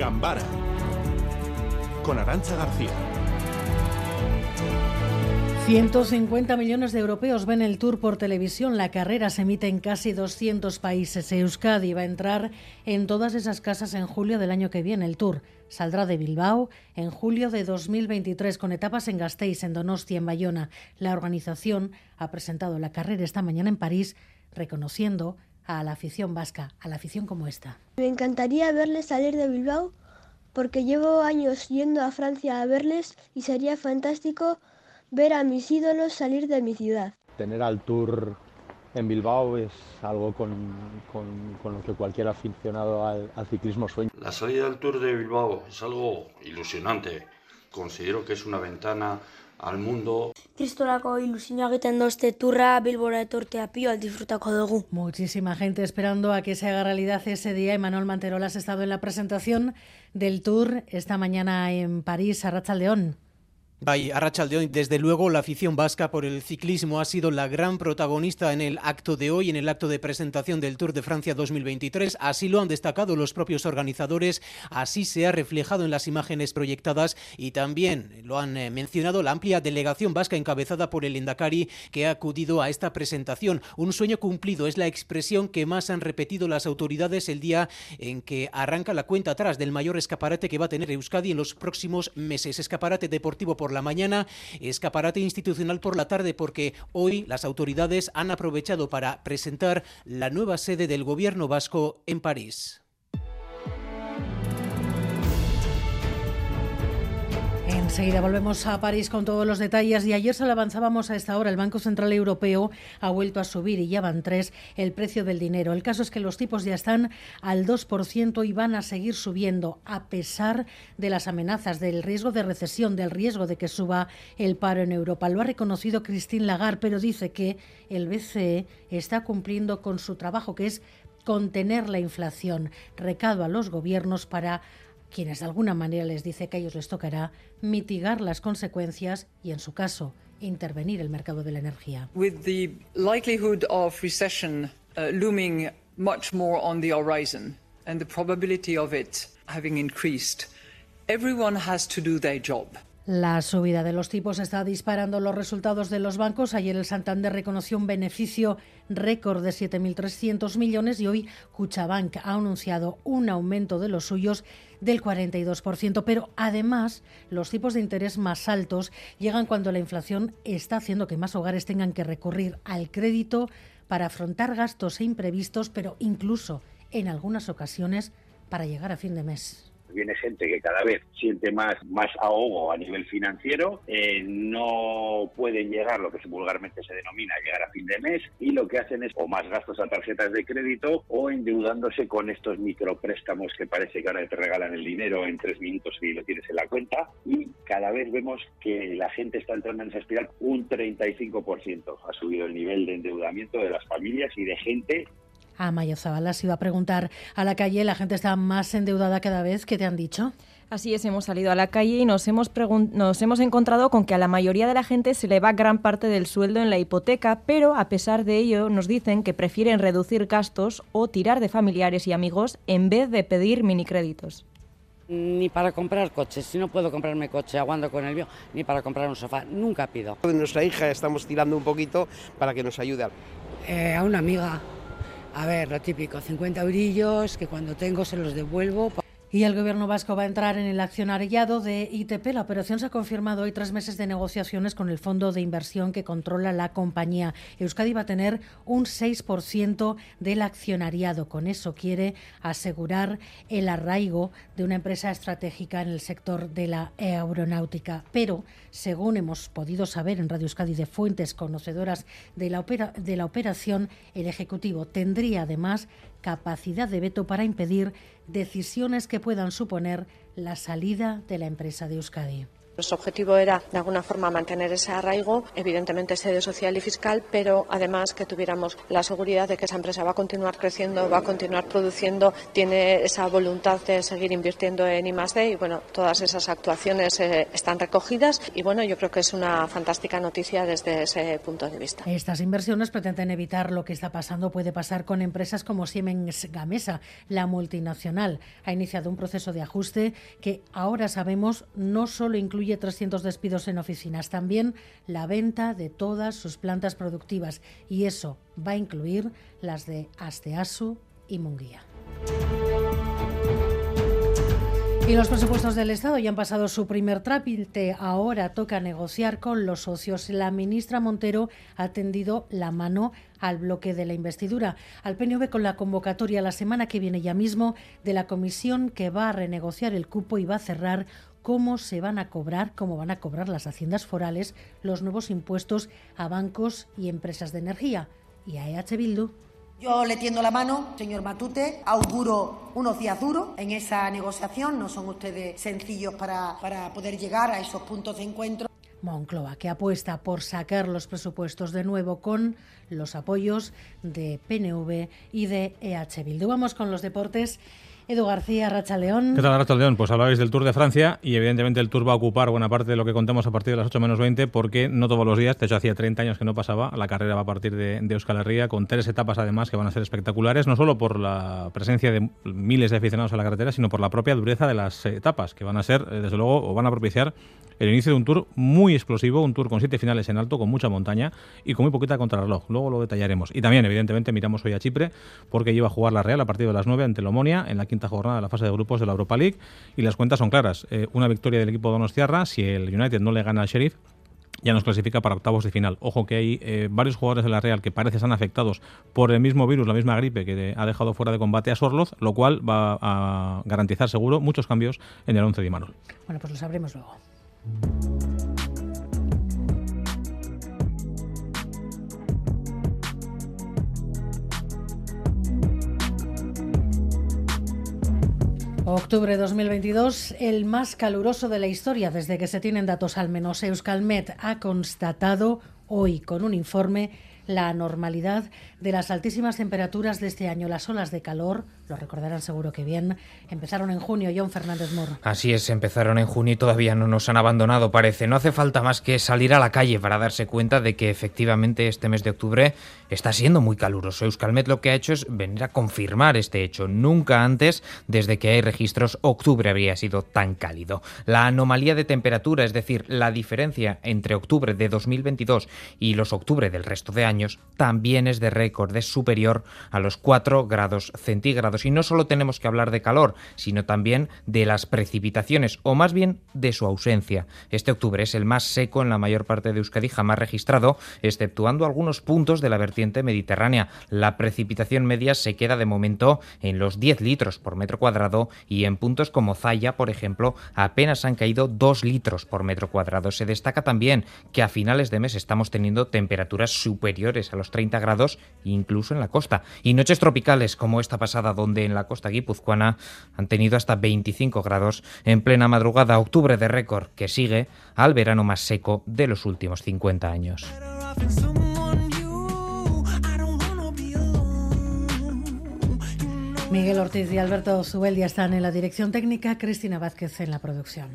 Gambara con Arancha García. 150 millones de europeos ven el tour por televisión. La carrera se emite en casi 200 países. Euskadi va a entrar en todas esas casas en julio del año que viene. El tour saldrá de Bilbao en julio de 2023 con etapas en Gasteiz, en Donostia, en Bayona. La organización ha presentado la carrera esta mañana en París, reconociendo a la afición vasca, a la afición como esta. Me encantaría verles salir de Bilbao porque llevo años yendo a Francia a verles y sería fantástico ver a mis ídolos salir de mi ciudad. Tener al tour en Bilbao es algo con, lo que cualquier aficionado al, al ciclismo sueña. La salida del tour de Bilbao es algo ilusionante. Considero que es una ventana al mundo. Kristorako ilusioa egiten doste turra Bilbora etortea pio al disfrutako dugu. Muchísima gente esperando a que se haga realidad ese día. Emanuel Manterola has estado en la presentación del tour esta mañana en París, a León. Bay Arrachaldeón, desde luego la afición vasca por el ciclismo ha sido la gran protagonista en el acto de hoy, en el acto de presentación del Tour de Francia 2023. Así lo han destacado los propios organizadores, así se ha reflejado en las imágenes proyectadas y también lo han eh, mencionado la amplia delegación vasca encabezada por el Endacari que ha acudido a esta presentación. Un sueño cumplido es la expresión que más han repetido las autoridades el día en que arranca la cuenta atrás del mayor escaparate que va a tener Euskadi en los próximos meses. Escaparate deportivo por la mañana, escaparate institucional por la tarde, porque hoy las autoridades han aprovechado para presentar la nueva sede del gobierno vasco en París. Enseguida volvemos a París con todos los detalles y ayer se lo avanzábamos a esta hora. El Banco Central Europeo ha vuelto a subir y ya van tres el precio del dinero. El caso es que los tipos ya están al 2% y van a seguir subiendo a pesar de las amenazas, del riesgo de recesión, del riesgo de que suba el paro en Europa. Lo ha reconocido Christine Lagarde, pero dice que el BCE está cumpliendo con su trabajo, que es contener la inflación. Recado a los gobiernos para quienes de alguna manera les dice que a ellos les tocará mitigar las consecuencias y, en su caso, intervenir el mercado de la energía. With the likelihood of recession uh, looming much more on the horizon and the probability of it having increased, everyone has to do their job. La subida de los tipos está disparando los resultados de los bancos. Ayer el Santander reconoció un beneficio récord de 7.300 millones y hoy Cuchabank ha anunciado un aumento de los suyos del 42%. Pero además, los tipos de interés más altos llegan cuando la inflación está haciendo que más hogares tengan que recurrir al crédito para afrontar gastos e imprevistos, pero incluso en algunas ocasiones para llegar a fin de mes viene gente que cada vez siente más, más ahogo a nivel financiero, eh, no pueden llegar lo que vulgarmente se denomina llegar a fin de mes y lo que hacen es o más gastos a tarjetas de crédito o endeudándose con estos micropréstamos que parece que ahora te regalan el dinero en tres minutos y lo tienes en la cuenta. Y cada vez vemos que la gente está entrando en esa espiral un 35% ha subido el nivel de endeudamiento de las familias y de gente a Mayo se iba a preguntar a la calle, ¿la gente está más endeudada cada vez? ¿Qué te han dicho? Así es, hemos salido a la calle y nos hemos, nos hemos encontrado con que a la mayoría de la gente se le va gran parte del sueldo en la hipoteca, pero a pesar de ello nos dicen que prefieren reducir gastos o tirar de familiares y amigos en vez de pedir minicréditos. Ni para comprar coches, si no puedo comprarme coche, aguando con el mío, ni para comprar un sofá, nunca pido. De nuestra hija estamos tirando un poquito para que nos ayude. Eh, a una amiga a ver, lo típico, 50 eurillos que cuando tengo se los devuelvo. Y el gobierno vasco va a entrar en el accionariado de ITP. La operación se ha confirmado hoy tres meses de negociaciones con el fondo de inversión que controla la compañía. Euskadi va a tener un 6% del accionariado. Con eso quiere asegurar el arraigo de una empresa estratégica en el sector de la aeronáutica. Pero, según hemos podido saber en Radio Euskadi de fuentes conocedoras de la, de la operación, el Ejecutivo tendría además capacidad de veto para impedir decisiones que puedan suponer la salida de la empresa de Euskadi. Nuestro objetivo era, de alguna forma, mantener ese arraigo, evidentemente sede social y fiscal, pero además que tuviéramos la seguridad de que esa empresa va a continuar creciendo, va a continuar produciendo, tiene esa voluntad de seguir invirtiendo en I+D y bueno, todas esas actuaciones eh, están recogidas y bueno, yo creo que es una fantástica noticia desde ese punto de vista. Estas inversiones pretenden evitar lo que está pasando, puede pasar con empresas como Siemens Gamesa, la multinacional. Ha iniciado un proceso de ajuste que ahora sabemos no solo incluye 300 despidos en oficinas, también la venta de todas sus plantas productivas y eso va a incluir las de Asteasu y Munguía. Y los presupuestos del Estado ya han pasado su primer trámite. Ahora toca negociar con los socios. La ministra Montero ha tendido la mano al bloque de la investidura, al PNV con la convocatoria la semana que viene ya mismo de la comisión que va a renegociar el cupo y va a cerrar cómo se van a cobrar, cómo van a cobrar las haciendas forales los nuevos impuestos a bancos y empresas de energía. Y a EH Bildu yo le tiendo la mano, señor Matute, auguro unos días duros en esa negociación, no son ustedes sencillos para, para poder llegar a esos puntos de encuentro. Moncloa, que apuesta por sacar los presupuestos de nuevo con los apoyos de PNV y de EH Bildu. Vamos con los deportes. Edu García, Racha León. ¿Qué tal, Racha León? Pues hablabais del Tour de Francia y evidentemente el Tour va a ocupar buena parte de lo que contamos a partir de las 8 menos 20 porque no todos los días, de hecho hacía 30 años que no pasaba, la carrera va a partir de, de Euskal Herria con tres etapas además que van a ser espectaculares, no solo por la presencia de miles de aficionados a la carretera, sino por la propia dureza de las etapas que van a ser, eh, desde luego, o van a propiciar el inicio de un tour muy explosivo, un tour con siete finales en alto, con mucha montaña y con muy poquita contrarreloj. Luego lo detallaremos. Y también, evidentemente, miramos hoy a Chipre porque lleva a jugar la Real a partir de las 9 ante el Omonia en la quinta jornada de la fase de grupos de la Europa League y las cuentas son claras. Eh, una victoria del equipo Donostiarra, si el United no le gana al Sheriff, ya nos clasifica para octavos de final. Ojo que hay eh, varios jugadores de la Real que parece están afectados por el mismo virus, la misma gripe que ha dejado fuera de combate a Sorloz, lo cual va a garantizar seguro muchos cambios en el 11 de Imanol. Bueno, pues lo sabremos luego. Octubre 2022, el más caluroso de la historia desde que se tienen datos al menos. Euskalmet ha constatado hoy con un informe la anormalidad de las altísimas temperaturas de este año. Las olas de calor, lo recordarán seguro que bien, empezaron en junio. John Fernández Moro. Así es, empezaron en junio y todavía no nos han abandonado, parece. No hace falta más que salir a la calle para darse cuenta de que efectivamente este mes de octubre está siendo muy caluroso. Euskalmet lo que ha hecho es venir a confirmar este hecho. Nunca antes, desde que hay registros, octubre habría sido tan cálido. La anomalía de temperatura, es decir, la diferencia entre octubre de 2022 y los octubre del resto de años, también es de récord, es superior a los 4 grados centígrados. Y no solo tenemos que hablar de calor, sino también de las precipitaciones, o más bien de su ausencia. Este octubre es el más seco en la mayor parte de Euskadi jamás registrado, exceptuando algunos puntos de la vertiente mediterránea. La precipitación media se queda de momento en los 10 litros por metro cuadrado y en puntos como Zaya, por ejemplo, apenas han caído 2 litros por metro cuadrado. Se destaca también que a finales de mes estamos teniendo temperaturas superiores a los 30 grados, incluso en la costa. Y noches tropicales como esta pasada, donde en la costa guipuzcoana han tenido hasta 25 grados en plena madrugada, octubre de récord, que sigue al verano más seco de los últimos 50 años. Miguel Ortiz y Alberto Zubeldia están en la dirección técnica, Cristina Vázquez en la producción.